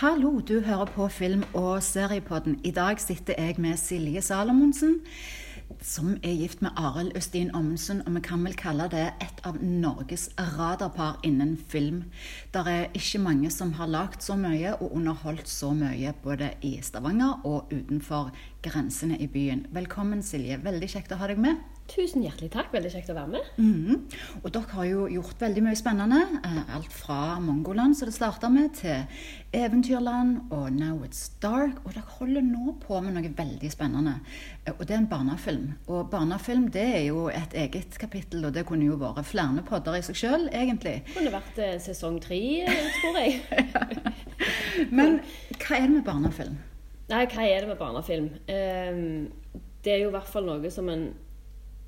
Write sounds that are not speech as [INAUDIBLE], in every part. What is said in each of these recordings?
Hallo, du hører på Film- og seriepodden. I dag sitter jeg med Silje Salomonsen, som er gift med Arild Østin Ommensen, og vi kan vel kalle det et av Norges radarpar innen film. Det er ikke mange som har lagd så mye og underholdt så mye både i Stavanger og utenfor grensene i byen. Velkommen, Silje. Veldig kjekt å ha deg med. Tusen hjertelig takk. Veldig kjekt å være med. Mhm. Og dere har jo gjort veldig mye spennende. eh, Alt fra Mongoland, som det starta med, til Eventyrland og Now It's Dark. Og dere holder nå på med noe veldig spennende. Eh, Og det er en barnefilm. Og barnefilm det er jo et eget kapittel, og det kunne jo vært flere podder i seg sjøl, egentlig. Det kunne vært eh, sesong tre, tror jeg. [LAUGHS] Men hva er det med barnefilm? Nei, hva er det med barnefilm? Ehm, det er jo i hvert fall noe som en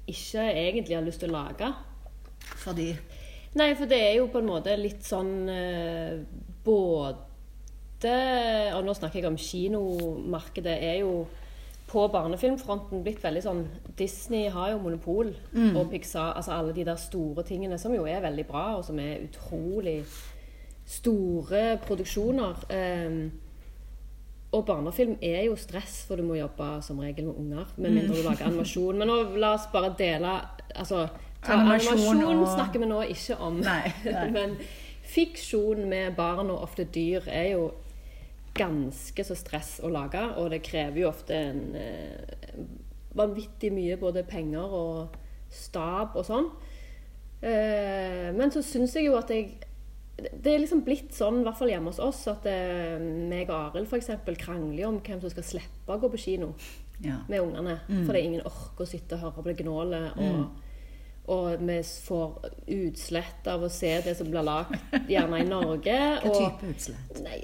ikke egentlig har lyst til å lage. Fordi Nei, for det er jo på en måte litt sånn eh, både Og nå snakker jeg om kinomarkedet. er jo på barnefilmfronten blitt veldig sånn Disney har jo monopol, og Pixar Altså alle de der store tingene som jo er veldig bra, og som er utrolig store produksjoner. Ehm, og barnefilm er jo stress, for du må jobbe som regel med unger. Med mindre du lager animasjon. Men nå, la oss bare dele altså, Animasjon Animasjon og- snakker vi nå ikke om. Nei, [LAUGHS] nei. Men fiksjon med barn og ofte dyr er jo ganske så stress å lage. Og det krever jo ofte en eh, vanvittig mye både penger og stab og sånn. Eh, men så syns jeg jo at jeg det er liksom blitt sånn, i hvert fall hjemme hos oss, at eh, meg og Arild f.eks. krangler om hvem som skal slippe å gå på kino Ja. med ungene. Fordi ingen orker å sitte og høre på det gnålet. Og, og vi får utslett av å se det som blir lagd gjerne i Norge. [LAUGHS] Hva og, type utslett? Nei,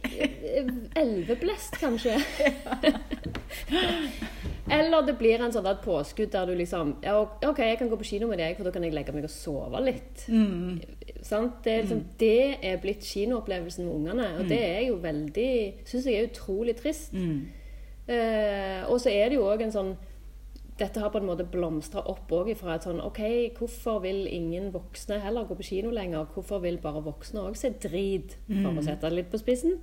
elveblest, kanskje. [LAUGHS] [LAUGHS] Eller det blir en sånn et påskudd der du liksom ja, OK, jeg kan gå på kino med deg, for da kan jeg legge meg og sove litt. Sant? Det, er liksom, det er blitt kinoopplevelsen med ungene, og det er jo veldig Syns jeg er utrolig trist. Eh, og så er det jo òg en sånn dette har på en måte blomstra opp òg fra et sånn OK, hvorfor vil ingen voksne heller gå på kino lenger? Hvorfor vil bare voksne òg se drit, for å sette det litt på spissen?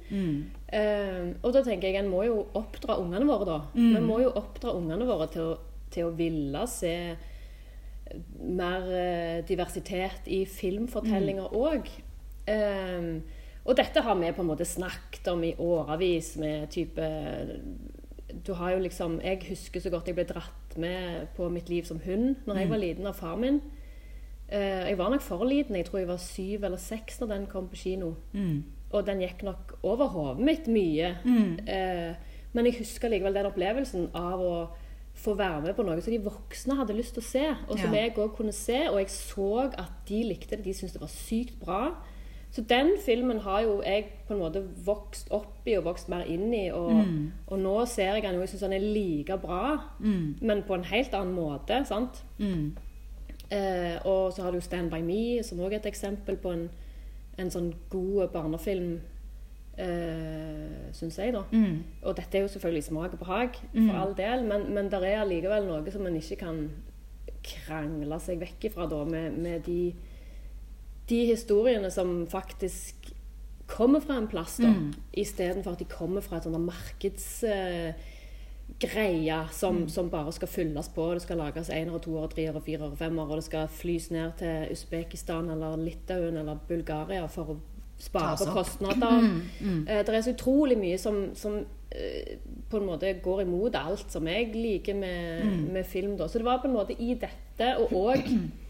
Eh, og da tenker jeg en må jo oppdra ungene våre, da. Vi må jo oppdra ungene våre til å, til å ville se mer eh, diversitet i filmfortellinger òg. og dette har vi på en måte snakket om i årevis med type du har jo liksom, Jeg husker så godt jeg ble dratt med på Mitt liv som hund når jeg var liten av far min. Uh, jeg var nok for liten. Jeg tror jeg var syv eller seks når den kom på kino. Og den gikk nok over hodet mitt mye. Eh, men jeg husker likevel den opplevelsen av å få være med på noe som de voksne hadde lyst til å se, og som Ja. jeg òg kunne se. Og jeg så at de likte det. De syntes det var sykt bra. Så den filmen har jo jeg på en måte vokst opp i og vokst mer inn i. Og, og nå ser jeg den jo, jeg syns den er like bra, men på en helt annen måte. sant? Eh, og så har du Stand By Me, som òg er et eksempel på en, en sånn god barnefilm. Uh, Syns jeg, da. Og dette er jo selvfølgelig smak og behag, for all del, men, men det er allikevel noe som en ikke kan krangle seg vekk ifra, da, med, med de, de historiene som faktisk kommer fra en plass, da, istedenfor at de kommer fra et sånt markedsgreie som, som bare skal fylles på. Det skal lages enere, toere, treere, firere, femere, og det skal flys ned til Usbekistan eller Litauen eller Bulgaria for å spare på Mm. kostnader. Eh, Det er så utrolig mye som, som uh, på en måte går imot alt som jeg liker med, med film. Da. Så det var på en måte i dette, og òg [CLEARS THROAT]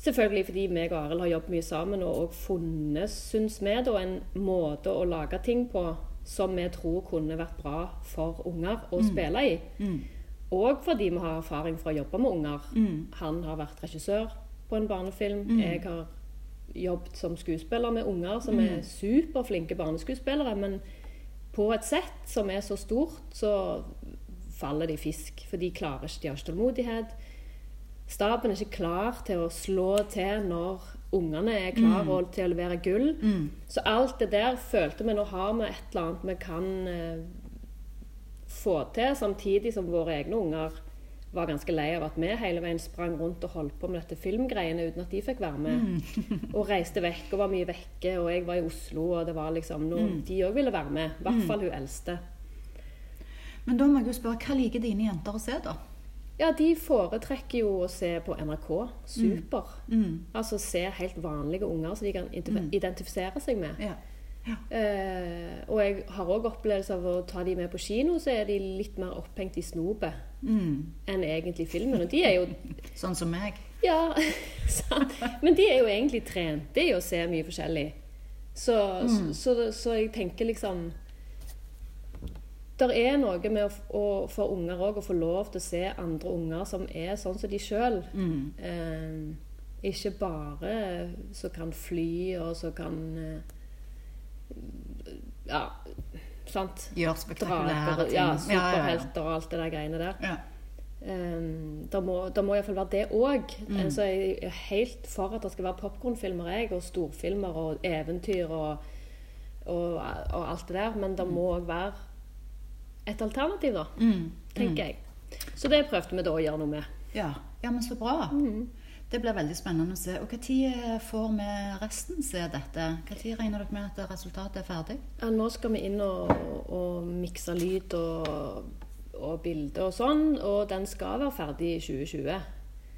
selvfølgelig fordi meg og Arild har jobbet mye sammen og, og funnet, syns vi, da, en måte å lage ting på som vi tror kunne vært bra for unger å spille i. Og fordi vi har erfaring fra å jobbe med unger. Han har vært regissør på en barnefilm. Jeg har jobbet som skuespiller med unger som er superflinke barneskuespillere. Men på et sett som er så stort, så faller de fisk. For de klarer ikke, de har ikke tålmodighet. Staben er ikke klar til å slå til når ungene er klar mm. til å levere gull. Så alt det der følte vi nå har vi et eller annet vi kan eh, få til, samtidig som våre egne unger var ganske lei av at vi hele veien sprang rundt og holdt på med dette filmgreiene uten at de fikk være med. Mm. [LAUGHS] og reiste vekk og var mye vekke, og jeg var i Oslo, og det var liksom noe, Mm. De òg ville være med. I hvert fall hun eldste. Men da må jeg jo spørre, hva liker dine jenter å se, da? Ja, de foretrekker jo å se på NRK. Super. Mm. Altså se helt vanlige unger som de kan identifisere seg med. Ja. Eh, og jeg har òg opplevelse av å ta de med på kino, så er de litt mer opphengt i snopet Mm. enn egentlig filmen. Og de er jo [LAUGHS] Sånn som meg. Ja, [LAUGHS] sant. Men de er jo egentlig trent i å se mye forskjellig. Så, så, så, så jeg tenker liksom Der er noe med å, å, for unger òg å få lov til å se andre unger som er sånn som de sjøl. Mm. Eh, ikke bare som kan fly, og som kan eh, Ja, sant? Gjør spektakulære ting. ja, superhelter og alt det der greiene der. Ja. Um, det må, det må iallfall være det òg. Mm. Så jeg er helt for at det skal være popkornfilmer og storfilmer og eventyr og, og, og alt det der. Men det må òg være et alternativ, da, Mm. tenker jeg. Så det prøvde vi da å gjøre noe med. Ja. ja, men så bra. Mm. Det blir veldig spennende å se. Og Når får vi resten se dette? Når regner dere med at resultatet er ferdig? Ja, nå skal vi inn og, og mikse lyd og, og bilde og sånn, og den skal være ferdig i 2020.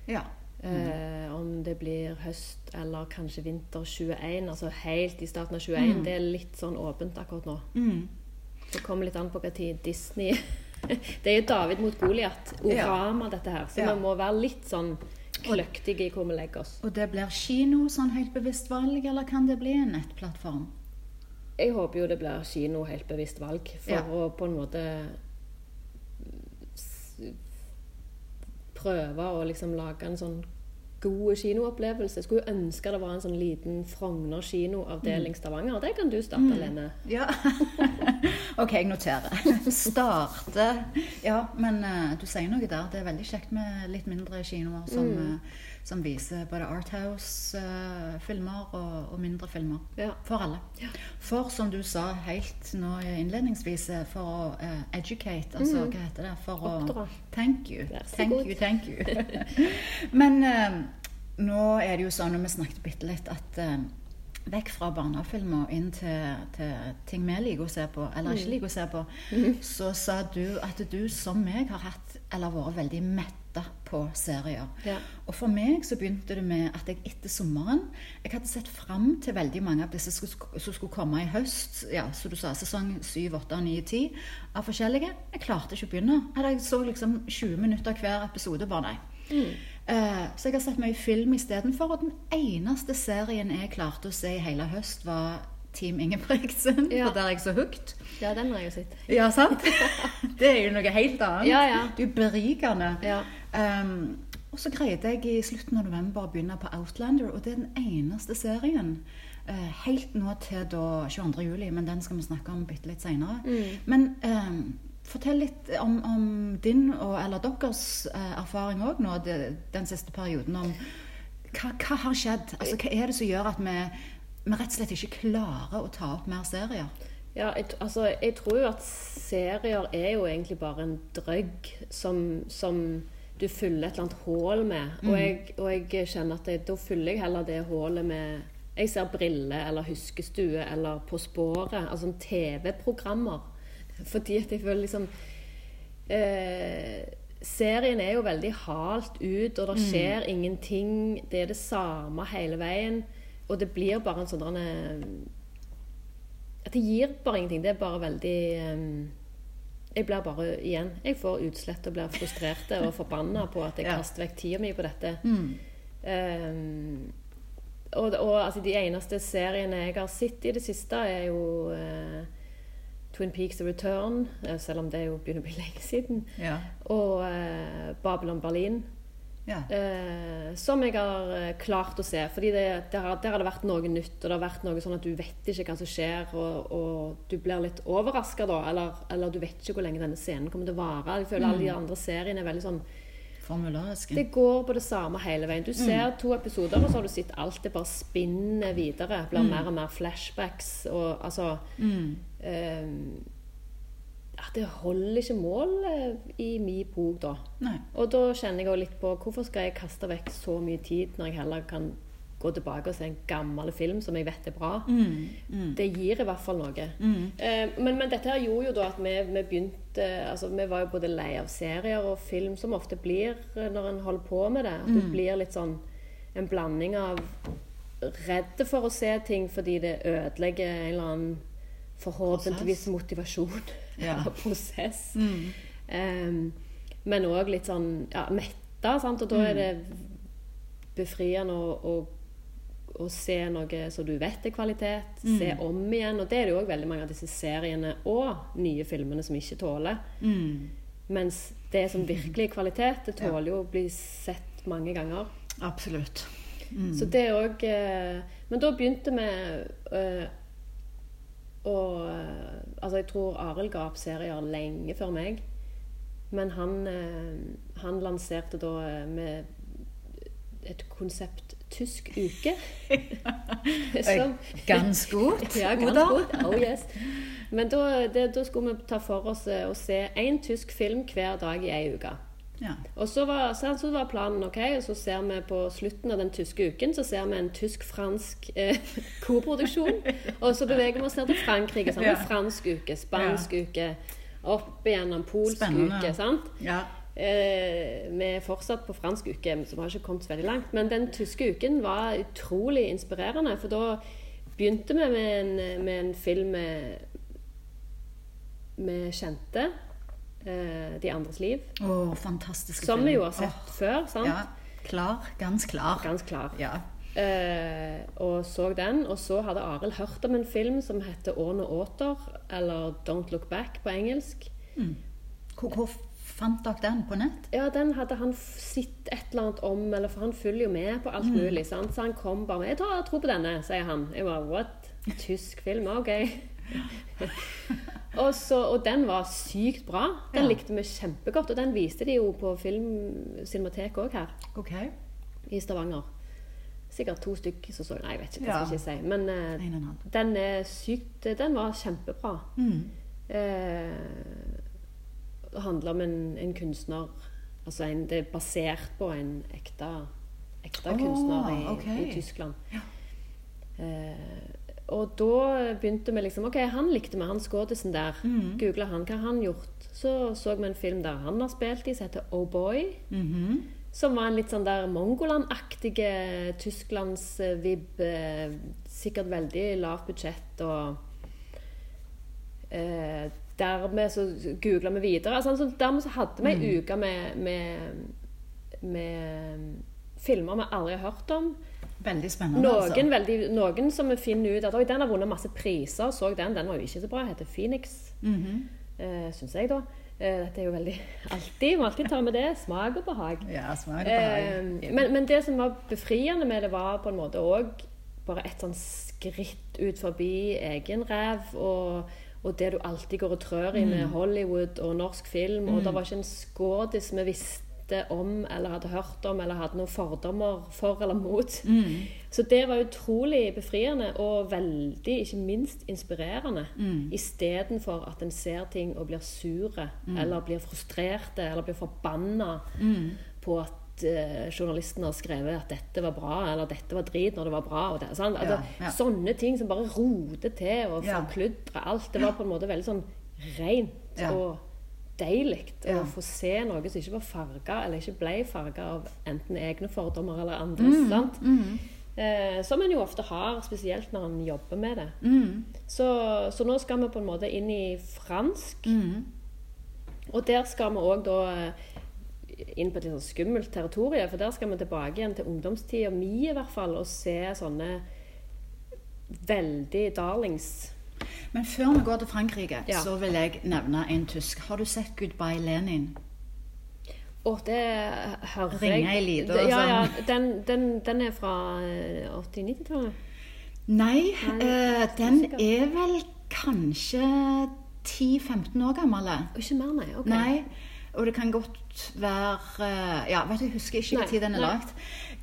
Ja. Eh, om det blir høst eller kanskje vinter 21, altså helt i starten av 21, Mm. det er litt sånn åpent akkurat nå. Mm. Det kommer litt an på hva tid Disney [LAUGHS] Det er jo David mot Goliat. Orama, dette her. Så vi må være litt sånn kløktige i hvor vi legger oss. Og det blir kino, sånn helt bevisst valg, eller kan det bli en nettplattform? Jeg håper jo det blir kino helt bevisst valg, for Ja. å på en måte prøve å liksom lage en sånn god kinoopplevelse. Jeg skulle jo ønske det var en sånn liten Frogner kinoavdeling Stavanger. Det kan du starte, Lene. Ja. [LAUGHS] ok, jeg noterer. Starte Ja, men uh, du sier noe der. Det er veldig kjekt med litt mindre kinoer som, eh, som viser både Arthouse-filmer og, og mindre filmer. Ja. For alle. For som du sa helt nå innledningsvis, eh, for å uh, educate, altså hva heter det? For Oppdra. å Thank you. Thank god. you, thank you. [LAUGHS] Men uh, nå er det jo sånn, og vi snakket bitte litt, at uh, vekk fra barnefilmer inn til, til ting vi liker å se på, eller ikke liker å se på, så sa du at du som meg har hatt, eller vært veldig metta på serier. Ja. Og for meg så begynte det med at jeg etter sommeren Jeg hadde sett fram til veldig mange av disse som skulle, komme i høst. Ja, som du sa, sesong 7, 8, 9, 10 av forskjellige. Jeg klarte ikke å begynne. Jeg så liksom 20 minutter hver episode. Bare nei. Eh, så jeg har sett mye film istedenfor. Og den eneste serien jeg klarte å se i hele høst, var Team Ingebrigtsen. Ja. For der er jeg så hooked. Ja, den har jeg jo sett. Ja, sant? [LAUGHS] Det er jo noe helt annet. Ja, ja. Det er jo berikende. Ja. Um, og så greide jeg i slutten av november å begynne på Outlander, og det er den eneste serien. Uh, helt nå til da 22. juli, men den skal vi snakke om bitte litt seinere. Men um, fortell litt om, om din og eller deres uh, erfaring òg nå det, den siste perioden. om hva, hva har skjedd? Altså, hva er det som gjør at vi, vi rett og slett ikke klarer å ta opp mer serier? Ja, jeg, altså, jeg tror jo at serier er jo egentlig bare en drøgg som, som du fyller et eller annet hull med. Og, jeg, og jeg kjenner at jeg, da fyller jeg heller det hullet med Jeg ser Brille eller Huskestue eller På sporet. Altså sånn TV-programmer. Fordi at jeg føler liksom eh, Serien er jo veldig halt ut, og det skjer ingenting. Det er det samme hele veien. Og det blir bare en sånn at det gir bare ingenting. Det er bare veldig um, Jeg blir bare igjen Jeg får utslett og blir frustrert og [LAUGHS] forbanna på at jeg Ja. kaster vekk tida mi på dette. Mm. Um, og, og altså, de eneste seriene jeg har sett i det siste, er jo uh, Twin Peaks The Return, eh, selv om det jo begynner å bli [LAUGHS] lenge siden. Ja. Og uh, Babylon Berlin. Ja. Eh, som jeg har eh, klart å se. fordi det, der, har, der har det vært noe nytt, og det har vært noe sånn at du vet ikke hva som skjer, og, og du blir litt overraska da, eller, eller du vet ikke hvor lenge denne scenen kommer til å vare. Jeg føler alle de andre seriene er veldig sånn Formulariske. Det går på det samme hele veien. Du ser to episoder, og så har du sett alt det bare spinner videre. Blir mer og mer flashbacks og altså Mm. eh, ja, det holder ikke mål eh, i min bok, da. Nei. Og da kjenner jeg òg litt på hvorfor skal jeg kaste vekk så mye tid når jeg heller kan gå tilbake og se en gammel film som jeg vet er bra. Det gir i hvert fall noe. Eh, men, men dette her gjorde jo da at vi, vi begynte altså Vi var jo både lei av serier og film, som ofte blir eh, når en holder på med det. At det blir litt sånn en blanding av redd for å se ting fordi det ødelegger en eller annen forhåpentligvis motivasjon Ja. [LAUGHS] av prosess. Em, men òg litt sånn ja, metta, sant? og da er det befriende å, å, å se noe som du vet er kvalitet. Se om igjen. Og det er det jo òg veldig mange av disse seriene og nye filmene som ikke tåler. Mens det som virkelig er kvalitet, det tåler jo å bli sett mange ganger. Absolutt. Så det òg eh, Men da begynte vi å eh, Altså, jeg tror Arild ga opp serier lenge før meg. Men han, eh, han lanserte da eh, med et konsept tysk uke. [LAUGHS] [LAUGHS] Som- Ganske godt. [LAUGHS] ja, ganske godt. Oh, yes. Men da, det, da skulle vi ta for oss å se én tysk film hver dag i ei uke. Ja. Og så var, så, så var planen ok, og så ser vi på slutten av den tyske uken så ser vi en tysk-fransk eh, [LAUGHS] koproduksjon. Og så beveger vi oss ned til Frankrike. Sant? Ja. Fransk uke, spansk uke, opp igjennom polsk Spennende. uke. sant? ja. Eh, vi er fortsatt på fransk uke, så vi har ikke kommet så veldig langt. Men den tyske uken var utrolig inspirerende, for da begynte vi med en, med en film med, med kjente. Eh, De andres liv. Oh, fantastiske Som vi jo har sett oh, før. sant? Ja. Klar. Ganz klar. Ganske klar. Ja. Eh, og så den. Og så hadde Arild hørt om en film som heter 'Årene åter', eller 'Don't Look Back' på engelsk. Hvor, hvor fant dere den? På nett? Ja, den hadde han sett et eller annet om, eller for han følger jo med på alt mulig. sant? Så han kom bare med 'Jeg tror, jeg tror på denne', sier han. Jeg bare 'What? Tysk film? Ok'. Og, så, og den var sykt bra. Den Ja. likte vi kjempegodt. Og den viste de jo på Film Cinematek òg her okay. i Stavanger. Sikkert to stykker som så Nei, jeg vet ikke. Det skal jeg ikke si. Men halv. den er sykt Den var kjempebra. Mm. Uh, det handler om en, en kunstner altså en, Det er basert på en ekte, ekte oh, kunstner i, okay. i Tyskland. Eh, og da begynte vi liksom Ok, han likte meg, han skådisen der. Mm. Googla han. Hva han gjort? Så så vi en film der han har spilt i, som heter Oh Boy. Mhm. Som var en litt sånn der Mongoland-aktige Tysklands-vib. Eh, sikkert veldig lavt budsjett og eh, Dermed så googla vi videre. Altså, så dermed så hadde vi ei uke med, med, med filmer vi aldri har hørt om. Veldig spennende, Noen, altså. veldig, noen som vi finner ut at Oi, den har vunnet masse priser. Så den, den var jo ikke så bra. Heter Phoenix, Mhm. eh, syns jeg, da. Eh, dette er jo veldig [LAUGHS] Alltid, må alltid ta med det. Smak og behag. Ja, smak og behag. Eh, men, men det som var befriende med det, var på en måte òg bare et sånn skritt ut forbi egen ræv. Og, og det du alltid går og trør i Mm. med Hollywood og norsk film. Og det var ikke en skådis vi visste om eller hadde hørt om eller hadde noen fordommer for eller mot. Mm. Så det var utrolig befriende og veldig, ikke minst, inspirerende. Mm. Istedenfor at en ser ting og blir sure, Mm. eller blir frustrerte, eller blir forbanna på at eh, journalisten har skrevet at dette var bra, eller dette var drit når det var bra. Det? Altså, Ja, ja. Sånne ting som bare roter til og forkludrer alt. Det var på en måte veldig sånn rent og deilig Ja. å få se noe som ikke var farga, eller ikke ble farga av enten egne fordommer eller andres. sant? Eh, som en jo ofte har, spesielt når en jobber med det. Mm. Så, så nå skal vi på en måte inn i fransk. Og der skal vi òg da eh, inn på et litt sånn skummelt territorium. For der skal vi tilbake igjen til ungdomstida mi i hvert fall, og se sånne veldig darlings. Men før vi går til Frankrike, Ja. så vil jeg nevne en tysk. Har du sett 'Goodbye Lenin'? Å, det hører Ringer jeg i ei Det- og Ja, ja. sånn. Den, den, den er fra eh, 80-90-tallet. Nei, Nei, eh, den er vel kanskje 10-15 år gammel. Ikke mer, nei. ok. Nei. Og det kan godt være eh, Ja, vet du, jeg husker ikke når den er lagd.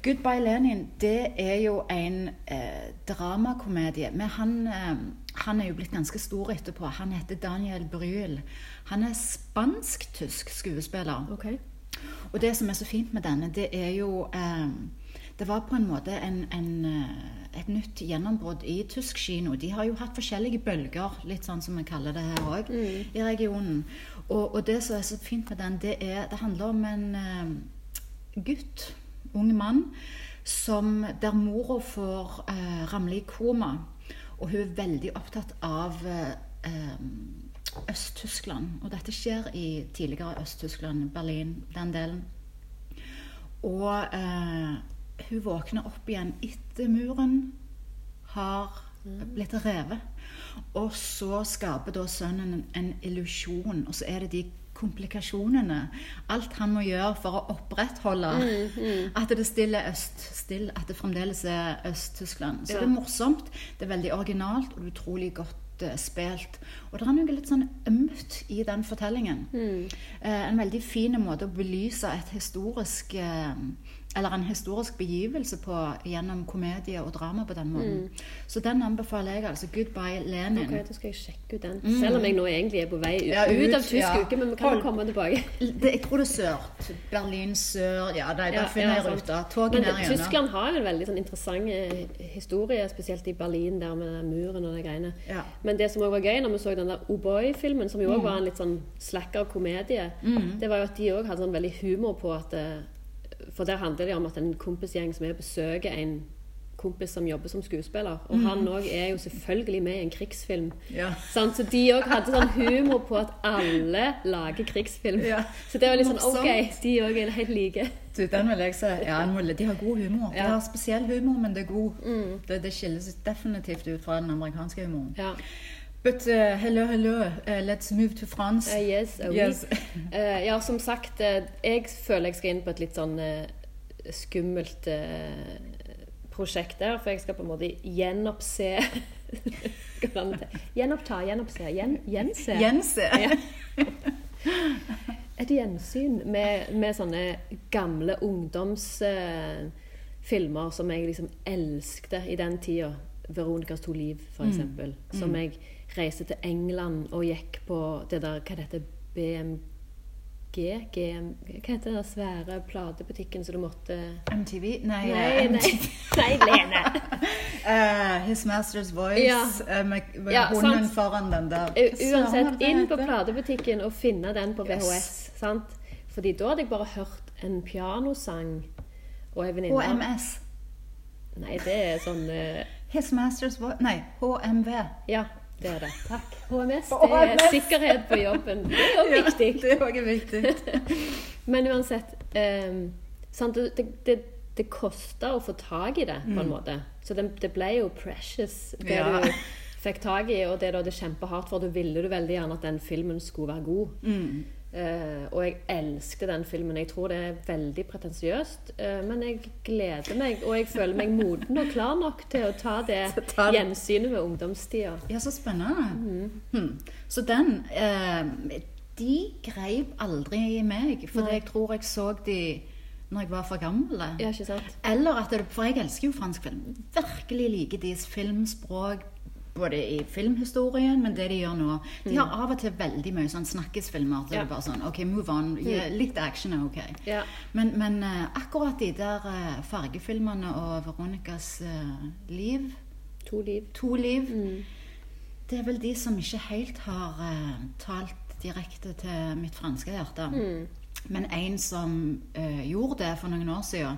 'Goodbye Lenin' det er jo en eh, dramakomedie. med han, eh, han er jo blitt ganske stor etterpå. Han heter Daniel Bryl. Han er spansk-tysk skuespiller. Okay. Og det som er så fint med denne, det er jo eh, Det var på en måte en, en, eh, et nytt gjennombrudd i tysk kino. De har jo hatt forskjellige bølger, litt sånn som vi kaller det her òg, i regionen. Og, og det som er så fint med den, det er Det handler om en eh, gutt, ung mann, som der mora får eh, ramle i koma. Og hun er veldig opptatt av eh, eh, Øst-Tyskland. Og dette skjer i tidligere Øst-Tyskland, Berlin, den delen. Og eh, hun våkner opp igjen etter muren har blitt revet. Og så skaper da sønnen en, illusjon, og så er det de komplikasjonene. Alt han må gjøre for å opprettholde at det stille øst, still, at det fremdeles er Øst-Tyskland. Så Ja. det er morsomt, det er veldig originalt og utrolig godt eh, spilt. Og det er noe litt sånn ømt i den fortellingen. Eh, en veldig fin måte å belyse et historisk eh, eller en historisk begivelse på gjennom komedie og drama på den måten. Så den anbefaler jeg altså. 'Goodbye, Lenin'. Ok, Da skal jeg sjekke ut den. Selv om jeg nå egentlig er på vei ut, Ja, ut, ut av tysk ja. uke, men vi kan Hold- komme tilbake. Det, jeg tror det er sør. Berlin sør Ja, der, der Ja, finner jeg ruta. Togen er igjen. Tyskland har en veldig sånn interessant eh, historie, spesielt i Berlin, der med den muren og de greiene. Men det som også var gøy når vi så den der O'Boy-filmen, som jo Mm. også var en litt sånn slacker komedie, det var jo at de òg hadde sånn veldig humor på at eh, For der handler det om at en kompisgjeng som er besøker en kompis som jobber som skuespiller. Og Mm. han òg er jo selvfølgelig med i en krigsfilm. Ja. Sånn, Så de òg hadde sånn humor på at alle lager krigsfilm. Ja. Så det var litt sånn OK, de òg er helt like. Du, den vil jeg si. Ja, de har god humor. De Ja. Mm. har spesiell humor, men det er god. Det, det skiller seg definitivt ut fra den amerikanske humoren. Ja. But uh, hello, hello. Uh, let's move to France. Uh, yes, [LAUGHS] uh, Yes. Eh, ja, som sagt, eh, jeg føler jeg skal inn på et litt sånn eh, skummelt prosjekt der, for jeg skal på en måte gjenoppse? [LAUGHS] Gjenoppta, gjenoppse, gjen, gjense. Gjense. Ja. [LAUGHS] Et gjensyn med, med sånne gamle ungdomsfilmer som jeg liksom elskte i den tida. 'Veronicas to liv', for eksempel. Som jeg reiste til England og gikk på det der Hva det heter BMG? GM, hva heter den svære platebutikken som du måtte MTV? Nei, Nei, uh, nei, [LAUGHS] nei Lene! Uh, [LAUGHS] His Master's Voice. Ja. uh, med med Ja, hunden sant. foran den der. Uansett, inn på platebutikken og finne den på VHS. Yes. sant? Fordi da hadde jeg bare hørt en pianosang og ei venninne HMS. Nei, det er sånn uh, His Master's Voice Nei, HMV. Ja, det er det. Takk. HMS, det HMS. er sikkerhet på jobben. Det er jo viktig. det er også viktig. [LAUGHS] Men uansett sant, Det, det, det, kosta å få tak i det, på en måte. Så det, det ble jo precious, det Mm. Ja. du fikk tak i. Og det du er kjempehardt, for Du ville du veldig gjerne at den filmen skulle være god. Mm. Eh, og jeg elsker den filmen. Jeg tror det er veldig pretensiøst, Uh, men jeg gleder meg, og jeg føler meg moden og klar nok til å ta det gjensynet med ungdomstida. Ja, så spennende. Mm. Hmm. Så den uh, De greip aldri i meg, for Nei. jeg tror jeg så de når jeg var for gammel. Ja? Eller at det, For jeg elsker jo fransk film. Virkelig liker deres filmspråk. Både i filmhistorien, men det de gjør nå. De har av og til veldig mye sånn snakkisfilmer. Så Mm. Ja. det bare sånn, ok, move on. Gi- Litt action er ok. Ja. Men, men uh, akkurat de der uh, fargefilmene og Veronicas uh, liv, To liv. to liv, Mm. det er vel de som ikke helt har talt direkte til mitt franske hjerte. Mm. Men en som gjorde det for noen år siden,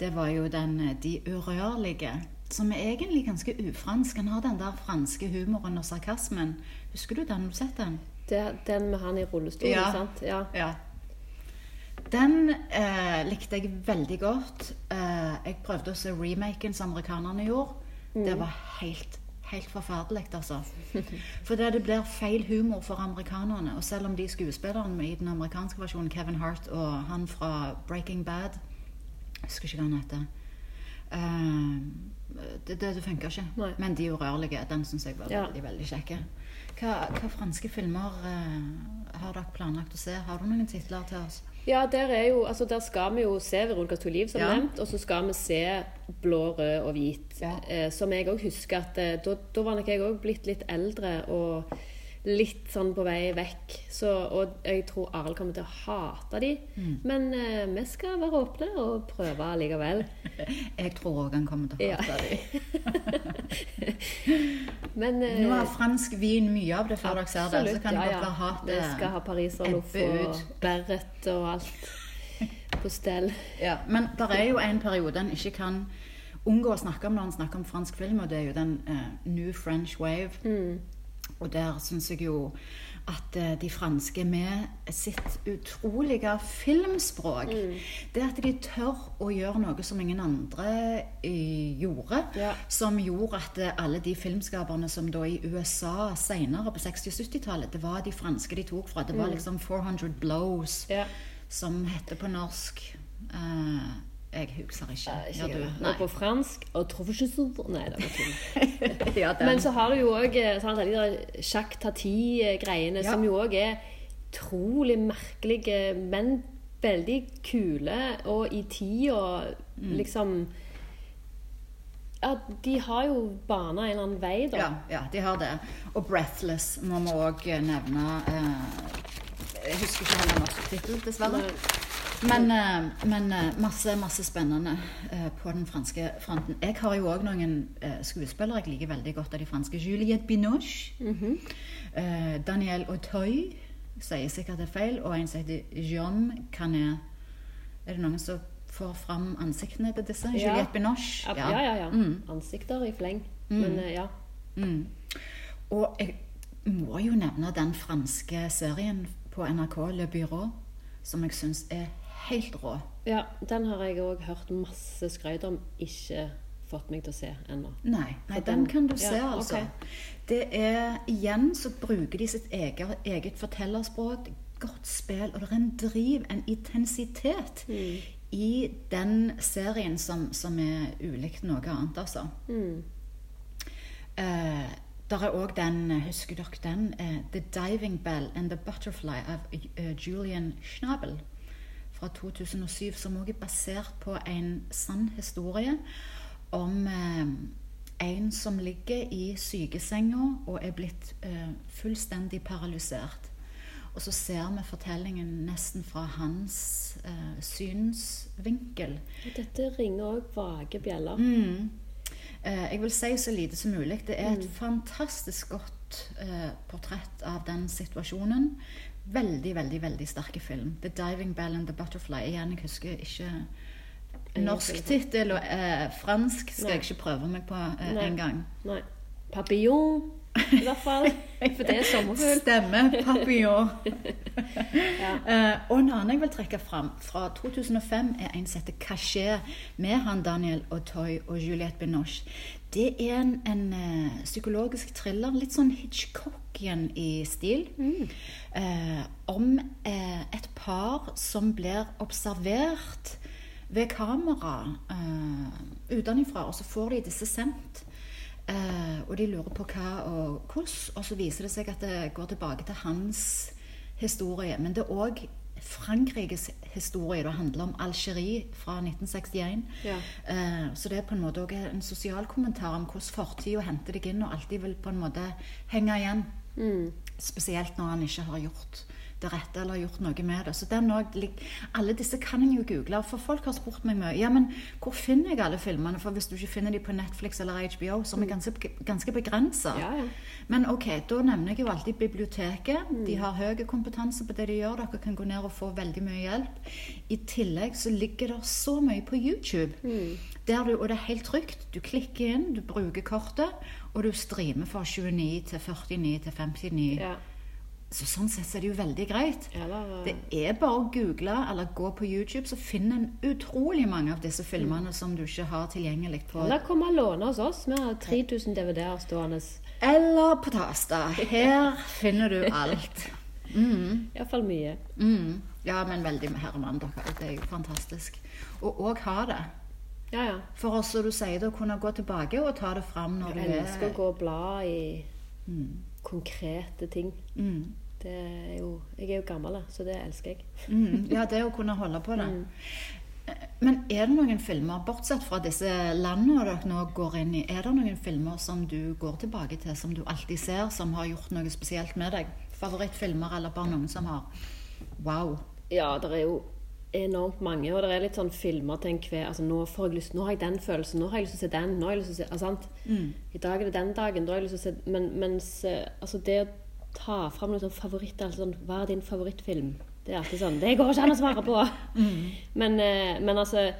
det var jo den De urørlige. Som er egentlig ganske ufransk. Han har den der franske humoren og sarkasmen. Husker du den? Har du sett den? Det, den med han i rullestol, Ja. sant? Ja. Ja. Den eh, likte jeg veldig godt. Eh, jeg prøvde å se remaken som amerikanerne gjorde. Det var helt, helt forferdelig, altså. [LAUGHS] For det, det blir feil humor for amerikanerne. Og selv om de skuespillerne i den amerikanske versjonen, Kevin Hart og han fra Breaking Bad Jeg husker ikke hva han heter. Eh, det, det, det funker ikke. Nei. Men de urørlige, den syns jeg var Ja. veldig, veldig kjekke. Hva, hva franske filmer uh, har dere planlagt å se? Har du noen titler til oss? Ja, der, er jo, altså der skal vi jo se Veronica to liv, som Ja. nevnt. Og så skal vi se blå, rød og hvit. Ja. Eh, som jeg òg husker at da, da var nok jeg òg blitt litt eldre og litt sånn på vei vekk. Så, og jeg tror Arild kommer til å hate de. Mm. Men uh, vi skal være åpne og prøve likevel. [LAUGHS] Jeg tror òg han kommer til å Ja. hate dem. [LAUGHS] Men uh, Nå har fransk vin mye av det før dere ser det. Så kan ja, dere ja. bare hate Vi skal ha pariserloff og beret og alt [LAUGHS] på stell. Ja, men det er jo en periode en ikke kan unngå å snakke om når en snakker om fransk film, og det er jo den uh, New French Wave. Mm. Og der syns jeg jo at eh, de franske med sitt utrolige filmspråk Mm. Det at de tør å gjøre noe som ingen andre eh, gjorde, Ja. som gjorde at eh, alle de filmskaperne som da i USA senere på 60- og 70-tallet, det var de franske de tok fra. Det var liksom 400 Blows Mm. Ja. som heter på norsk eh, Jeg husker ikke. Ikke ja, du? jeg. Og på fransk og trouve Nei, det var tull. [LAUGHS] ja. Men så har du jo òg de der Jacques Tati-greiene, Ja. som jo òg er utrolig merkelige, men veldig kule, og i tida Mm. liksom Ja, de har jo bana en eller annen vei, da. Ja, ja, de har det. Og 'Breathless' må vi òg nevne. Eh, jeg husker ikke heller norsk tittel, dessverre. Nei. Men, eh, men eh, masse, masse spennende eh, på den franske fronten. Jeg har jo òg noen skuespillere jeg liker veldig godt av de franske. Juliette Binoche. Mm -hmm. Daniel Auteuil, sier sikkert det er feil. Og en som heter Jean Canet. Er det noen som får fram ansiktene til disse? Ja. Juliette Binoche. Ja, ja, ja. ja. Mm. Ansikter i fleng. Men eh, ja. Mm. Og jeg må jo nevne den franske serien på NRK, Le Bureau, som jeg syns er helt rå. ja. Den har jeg òg hørt masse skryt om, ikke fått meg til å se ennå. Nei, nei den den- kan du ja, se, altså. Okay. Det er Igjen så bruker de sitt eget, eget fortellerspråk. Godt spill, og det er en driv, en intensitet, Mm. i den serien som, som er ulikt noe annet, altså. Mm. Uh, der er òg den, husker dere den? Uh, 'The Diving Bell and the Butterfly' av uh, Julian Schnabel fra 2007, som også er basert på en sann historie om eh, en som ligger i sykesenga og er blitt eh, fullstendig paralysert. Og så ser vi fortellingen nesten fra hans eh, synsvinkel. Dette ringer òg vage bjeller. Mm. Eh, jeg vil si så lite som mulig. Det er et fantastisk godt eh, portrett av den situasjonen. Veldig, veldig veldig sterke film. 'The Diving Bell and the Butterfly'. Igjen, jeg husker ikke norsk tittel, og eh, fransk skal Nei. jeg ikke prøve meg på eh, en gang. Nei. Papillon, i hvert fall. [LAUGHS] For det er sommerfugl. Stemme. Papillon. [LAUGHS] Ja. Eh, og en annen jeg vil trekke fram, fra 2005, er en som heter 'Caché', med han Daniel Auteuil og Juliette Binoche. Det er en, en eh, psykologisk thriller, litt sånn Hitchcockian i stil, eh, om eh, et par som blir observert ved kamera eh, utenfra, og så får de disse sendt. Eh, og de lurer på hva og hvordan, og så viser det seg at det går tilbake til hans historie. Men det er òg Frankrikes historie. Det handler om Algerie fra 1961. Ja. Uh, så det er på en måte òg en sosial kommentar om hvordan fortida henter deg inn og alltid vil på en måte henge igjen. Mm. Spesielt når han ikke har gjort det rette eller gjort noe med det. Så den også, Alle disse kan en jo google, for folk har spurt meg mye ja, men hvor finner jeg alle filmene. For hvis du ikke finner de på Netflix eller HBO, som er ganske, ganske begrensa. Ja, ja. Men ok, da nevner jeg jo alltid biblioteket. De har høy kompetanse på det de gjør. Dere kan gå ned og få veldig mye hjelp. I tillegg så ligger det så mye på YouTube. Der du, og det er helt trygt. Du klikker inn, du bruker kortet, og du streamer fra 29 til 49 til 59. Ja. Så sånn sett så er det jo veldig greit. Eller Det er bare å google eller gå på YouTube, så finner en utrolig mange av disse filmene som du ikke har tilgjengelig på Eller kom og låne hos oss. Vi har 3000 DVD-er stående. Eller på Tasta. Her [LAUGHS] finner du alt. Mm, Iallfall mye. mm. Ja, men veldig med Herman, dere. Det er jo fantastisk. Og òg ha det. Ja, ja. For oss, som du sier, å kunne gå tilbake og ta det fram når Jeg elsker å er gå og bla i mm. konkrete ting. Mm. Det er jo, jeg er jo gammel, så det elsker jeg. Mm. Ja, det å kunne holde på det. Men er det noen filmer, bortsett fra disse landene dere nå går inn i, er det noen filmer som du går tilbake til, som du alltid ser, som har gjort noe spesielt med deg? Favorittfilmer, eller bare noen som har Wow. Ja, det er jo enormt mange, og det er litt sånn filmer til enhver altså, nå, lyst, nå har jeg den følelsen, nå har jeg lyst til å se den. nå har jeg lyst til å se, altså, sant? I dag er det den dagen, da har jeg lyst til å se Men mens, eh, altså, det å ta fram noen sånn favoritter altså, sånn, Hva er din favorittfilm? Det er alltid sånn Det går ikke an å svare på! [LAUGHS] Men, eh, men altså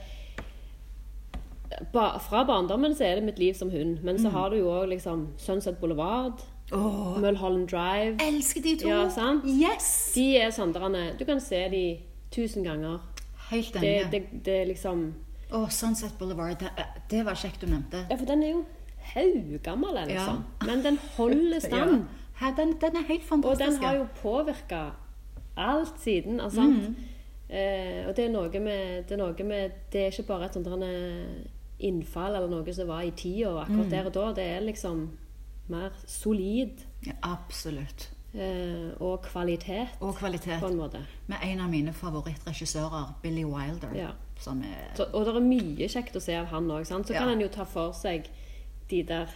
ba, Fra barndommen så er det mitt liv som hund. Men så har du jo òg liksom Sunset Boulevard, Oh, Mulholland Drive. elsker de to! Ja, sant? Yes! De er sånn Du kan se de tusen ganger. Helt Det, enig. det, det er liksom Åh, Sunset Boulevard, det, det var kjekt du nevnte. Ja, for den er jo haugammel, liksom. Men den holder [LAUGHS] stand. Ja. Her, den, den er helt fantastisk. Og den har jo påvirka alt siden. Altså, sant? Eh, og det er noe med Det er noe med Det er ikke bare et sånt innfall eller noe som var i tida akkurat der og da. Det er liksom mer solid ja, Absolutt. eh, og kvalitet, Og kvalitet. på en måte. Med en av mine favorittregissører, Billy Wilder. Ja. Som er Så, og det er mye kjekt å se av han òg. Så Ja. kan en jo ta for seg de der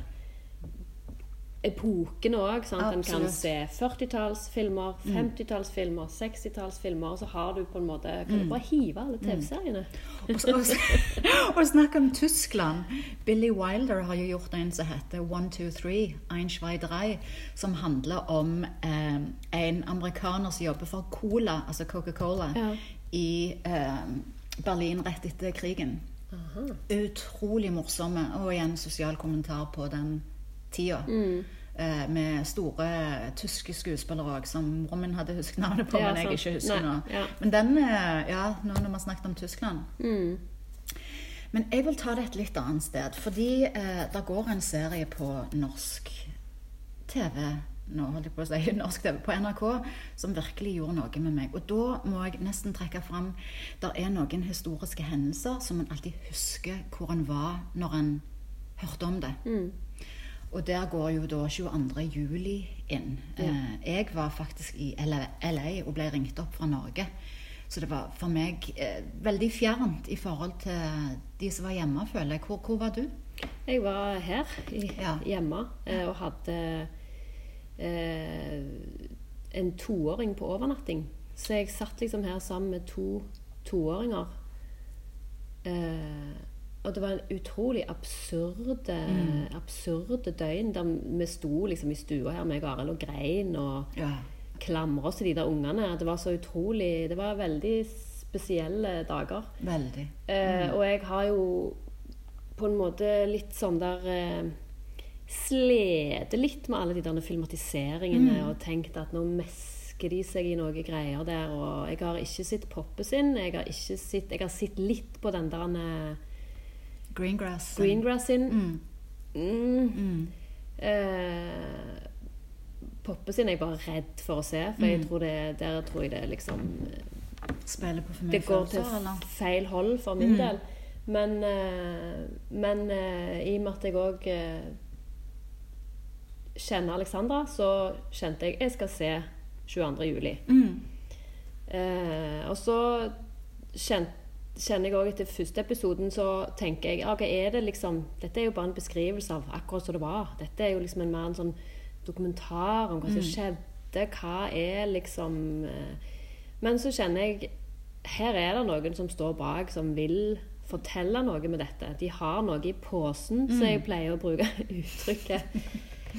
epokene òg. En kan se 40-tallsfilmer, 50-tallsfilmer, 60-tallsfilmer, og så har du på en måte Kan du bare hive alle TV-seriene? Og, så- og, [LAUGHS] og snakk om Tyskland. Billy Wilder har jo gjort en som heter One, Two, Three, Ein, zwei, drei, som handler om eh, en amerikaner som jobber for Cola, altså Coca-Cola, Ja. i eh, Berlin rett etter krigen. Aha. Utrolig morsomme, og igjen sosial kommentar på den tida. Mm. Eh, med store tyske skuespillere òg, som moren min hadde husket navnet på, Ja, men jeg sant. ikke husker Nei, nå. ja. Men den, eh, ja, nå når vi har snakket om Tyskland Mm. Men jeg vil ta det et litt annet sted. Fordi eh, det går en serie på norsk TV nå holdt jeg på å si [LAUGHS] norsk TV på NRK som virkelig gjorde noe med meg. Og da må jeg nesten trekke fram Der er noen historiske hendelser som en alltid husker hvor en var når en hørte om det. Mm. Og der går jo da 22. juli inn. Ja. jeg var faktisk i LA LA og ble ringt opp fra Norge. Så det var for meg eh, veldig fjernt i forhold til de som var hjemme, føler jeg. Hvor, hvor var du? Jeg var her i, Ja. hjemme eh, og hadde eh, en toåring på overnatting. Så jeg satt liksom her sammen med to toåringer. Eh, og det var en utrolig absurde, absurde døgn der vi sto liksom i stua her, meg og Arild, og grein og Ja. klamra oss til de der ungene. Det var så utrolig Det var veldig spesielle dager. Veldig. Eh, og jeg har jo på en måte litt sånn der eh, Slete litt med alle de der filmatiseringene og tenkt at nå mesker de seg i noe greier der. Og jeg har ikke sett Poppe sin. Jeg har, ikke sett, jeg har sett litt på den der eh, Greengrass. Greengrass sin. Mm. Mm. Mm. Eh, Poppe sin er jeg bare redd for å se, for jeg tror det, der tror jeg det liksom Spiller på for mye Det går til feil hold for min del. Men, eh, men eh, i og med at jeg òg kjenner Alexandra, så kjente jeg jeg skal se 22. juli. Mm. Eh, og så kjent, kjenner jeg òg etter første episoden, så tenker jeg okay, er det liksom Dette er jo bare en beskrivelse av akkurat som det var. Dette er jo liksom en mer en sånn dokumentar om hva som skjedde. Hva er liksom eh, Men så kjenner jeg her er det noen som står bak, som vil fortelle noe med dette. De har noe i posen, så jeg pleier å bruke [LAUGHS] uttrykket.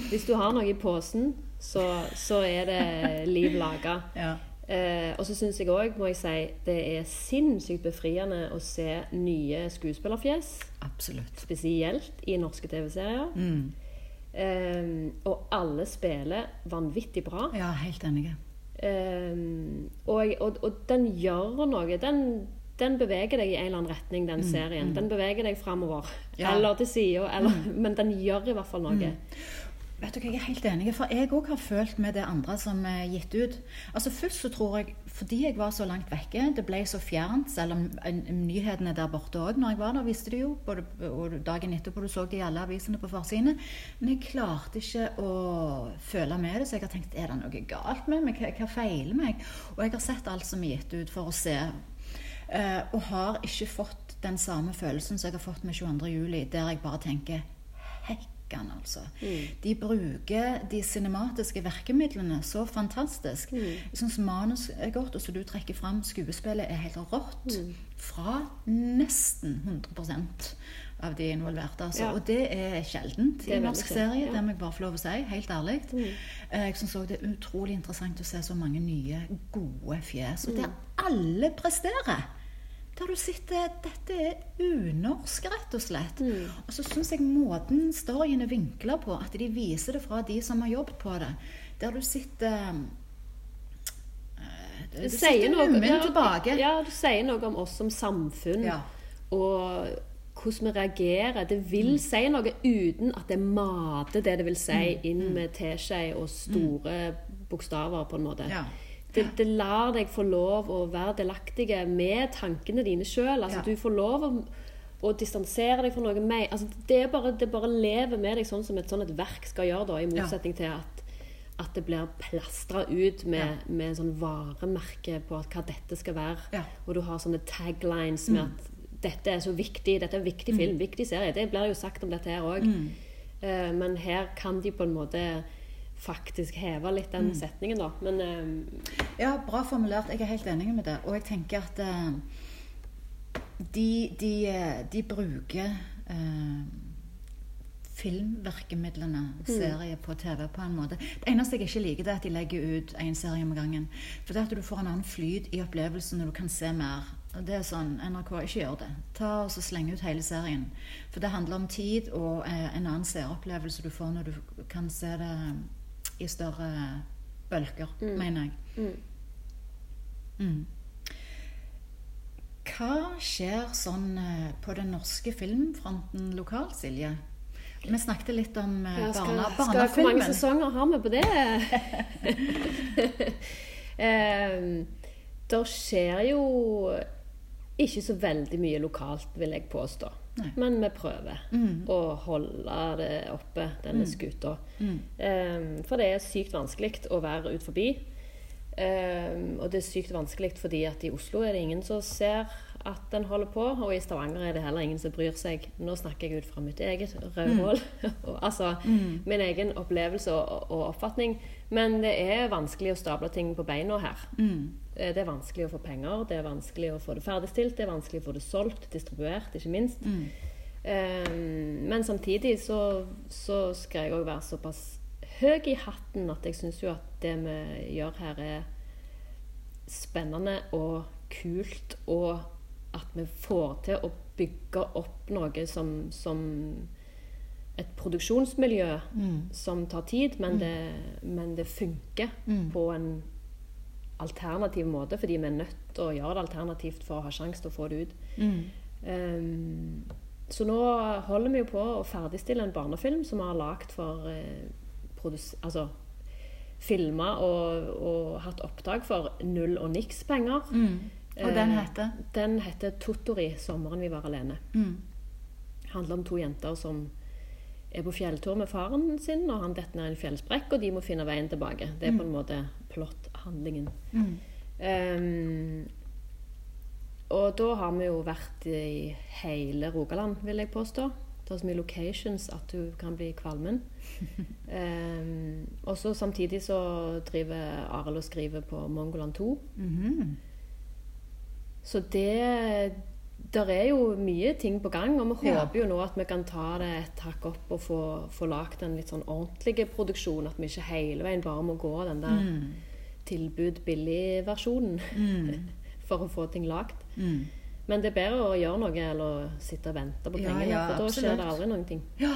Hvis du har noe i posen, så, så er det liv laga. Ja. Eh, og så syns jeg òg, må jeg si, det er sinnssykt befriende å se nye skuespillerfjes. Absolutt. Spesielt i norske TV-serier. Mm. Eh, og alle spiller vanvittig bra. Ja, helt enig. Eh, og, og, og den gjør noe. Den, den beveger deg i en eller annen retning, den serien. Den beveger deg framover. Ja. Eller til sida, mm. [LAUGHS] Men den gjør i hvert fall noe. Vet du hva, Jeg er helt enig, for jeg òg har følt med det andre som er gitt ut. Altså Først så tror jeg, fordi jeg var så langt vekke, det ble så fjernt, selv om en- nyhetene der borte òg, når jeg var der, visste det jo, både, og dagen etterpå du så det i alle avisene på forsidene. Men jeg klarte ikke å føle med det, så jeg har tenkt er det noe galt med meg? Hva, hva feiler meg? Og jeg har sett alt som er gitt ut for å se, Uh, og har ikke fått den samme følelsen som jeg har fått med 22. juli, der jeg bare tenker hekkan, altså. De bruker de cinematiske virkemidlene så fantastisk. Jeg syns manus er godt, og så du trekker fram skuespillet er helt rått. Fra nesten 100% av de involverte. Altså. Ja. Og det er sjeldent Det er i norsk serie. ja. Det må jeg bare få lov å si, helt ærlig. Mm. Jeg syns òg det er utrolig interessant å se så mange nye, gode fjes. Og der alle presterer. Der du sitter Dette er unorsk, rett og slett. Og så syns jeg måten storyen er vinkla på, at de viser det fra de som har jobbet på det, der du sitter du, Du sier noe- ja, tilbake. Ja, du sier noe om oss som samfunn. Ja. Og hvordan vi reagerer. Det vil Mm. si noe uten at det mater det det vil si, Mm. inn med teskje og store bokstaver, på en måte. Ja. Det, det lar deg få lov å være delaktig med tankene dine sjøl. Altså, Ja. Du får lov å, å distansere deg fra noe mer. Altså, det, bare, det bare lever med deg sånn som et sånn et verk skal gjøre, da, i motsetning til at, at det blir plastra ut med, Ja. med sånn varemerke på at hva dette skal være. Ja. Og du har sånne taglines med at dette er så viktig, dette er en viktig film, viktig serie. Det blir jo sagt om dette her òg. men her kan de på en måte faktisk heve litt den setningen, da. Men eh, Ja, bra formulert. Jeg er helt enig med det. Og jeg tenker at eh, de, de, eh, de bruker eh, filmvirkemidlene, serie på TV, på en måte. Det eneste jeg ikke liker, det er at de legger ut én serie om gangen. For det at du får en annen flyt i opplevelsen når du kan se mer. Og det er sånn, NRK, ikke gjør det. Ta og så Sleng ut hele serien. For det handler om tid og eh, en annen seeropplevelse du får når du kan se det i større bølger, mener jeg. Mm. Hva skjer sånn eh, på den norske filmfronten lokalt, Silje? Vi snakket litt om eh, ja, skal, barna, skal, Hvor mange sesonger har vi på det? [LAUGHS] eh, det skjer jo ikke så veldig mye lokalt, vil jeg påstå. Nei. Men vi prøver Mm. å holde det oppe, denne skuta. Mm. Um, for det er sykt vanskelig å være ut forbi. Um, og det er sykt vanskelig fordi at i Oslo er det ingen som ser at den holder på, og i Stavanger er det heller ingen som bryr seg. Nå snakker jeg ut fra mitt eget rødhål. Mm. [LAUGHS] altså min egen opplevelse og, og oppfatning. Men det er vanskelig å stable ting på beina her. Mm. Eh, Det er vanskelig å få penger, det er vanskelig å få det ferdigstilt, det er vanskelig å få det solgt, distribuert, ikke minst. Mm. Um, men samtidig så, så skal jeg òg være såpass høy i hatten at jeg syns jo at det vi gjør her, er spennende og kult, og at vi får til å bygge opp noe som, som et produksjonsmiljø som tar tid, men, det, men det funker på en alternativ måte, fordi vi er nødt til å gjøre det alternativt for å ha sjanse til å få det ut. Mm. Um, så nå holder vi jo på å ferdigstille en barnefilm som vi har lagd for eh, altså filma og, og hatt opptak for null og niks penger. Mm. Og den Eh, heter? Den heter 'Tottori sommeren vi var alene'. Mm. handler om to jenter som er på fjelltur med faren sin, og han detter ned en fjellsprekk, og de må finne veien tilbake. Det er på en måte plot-handlingen. Mm. Um, og da har vi jo vært i hele Rogaland, vil jeg påstå. Det er så mye locations at du kan bli kvalmen. um, [LAUGHS] og så samtidig så driver Arild og skriver på Mongoland 2. Mhm. Så det Der er jo mye ting på gang, og vi Ja. håper jo nå at vi kan ta det et hakk opp og få, få lagd en litt sånn ordentlig produksjon. At vi ikke hele veien bare må gå den der Mm. Tilbud-billig-versjonen [LAUGHS] for å få ting lagd. Mm. Men det er bedre å gjøre noe eller sitte og vente på pengene, ja, for da skjer det aldri noen ting. Ja.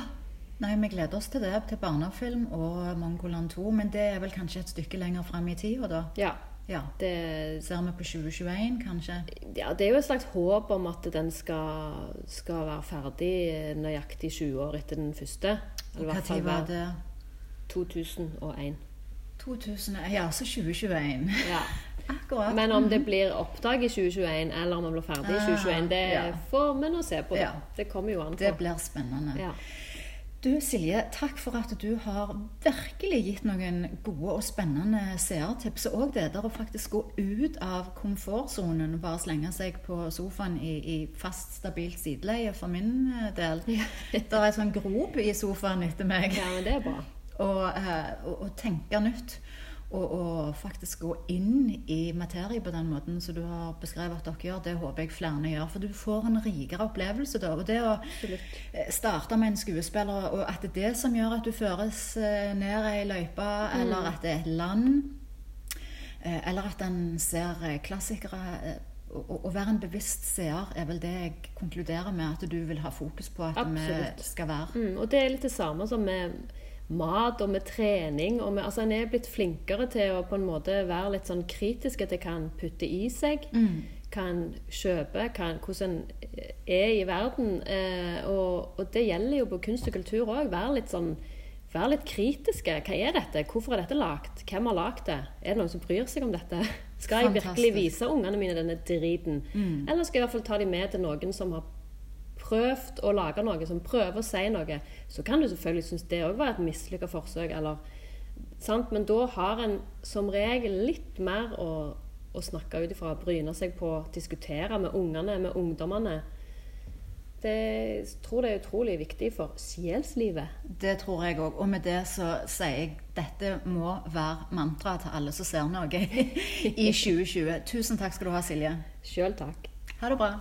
Nei, vi gleder oss til det, til barnefilm og Mongoland 2. Men det er vel kanskje et stykke lenger fram i tida, da? Ja, Ja. det, Ser vi på 2021, kanskje? ja, det er jo et slags håp om at den skal, skal være ferdig nøyaktig 20 år etter den første. Eller i Hva hvert fall tid var det? 2001. 2000, ja, så 2021. Ja. [LAUGHS] Akkurat. Men om det blir oppdag i 2021, eller om man blir ferdig i 2021, det Ah, ja. får vi nå se på. Ja. Det kommer jo an på. Det blir spennende. Ja. Du Silje, takk for at du har virkelig gitt noen gode og spennende seertips. Og det der å faktisk gå ut av komfortsonen, bare slenge seg på sofaen i, i fast, stabilt sideleie for min eh, del. Det er en sånn grop i sofaen etter meg. ja, men det er bra. Og, eh, og, og tenke nytt. Og, og faktisk gå inn i materie på den måten som du har beskrevet at dere gjør, det håper jeg flere gjør. For du får en rikere opplevelse da. Og det å Absolutt. eh, starte med en skuespiller, og at det er det som gjør at du føres eh, ned ei løype, eller at det er et land, eller at en ser klassikere å være en bevisst seer er vel det jeg konkluderer med at du vil ha fokus på at Absolutt. vi skal være. Mm, og det er litt det samme som med mat og med trening. Og med, altså En er blitt flinkere til å på en måte være litt sånn kritiske til hva en putter i seg. Hva en kjøper, hva hvordan en er i verden. Eh, og, og det gjelder jo på kunst og kultur òg. Være litt sånn Være litt kritiske. Hva er dette? Hvorfor er dette lagd? Hvem har lagd det? Er det noen som bryr seg om dette? Skal jeg virkelig vise ungene mine denne driten? Eller skal jeg i hvert fall ta dem med til noen som har prøvd å lage noe, som prøver å si noe, så kan du selvfølgelig synes det òg var et mislykka forsøk. Eller, sant? Men da har en som regel litt mer å, å snakke ut ifra, bryne seg på, diskutere med ungene, med ungdommene. Det jeg tror jeg er utrolig viktig for sjelslivet. Det tror jeg òg. Og med det så sier jeg dette må være mantraet til alle som ser noe [LAUGHS] i 2020. Tusen takk skal du ha, Silje. Sjøl takk. Ha det bra.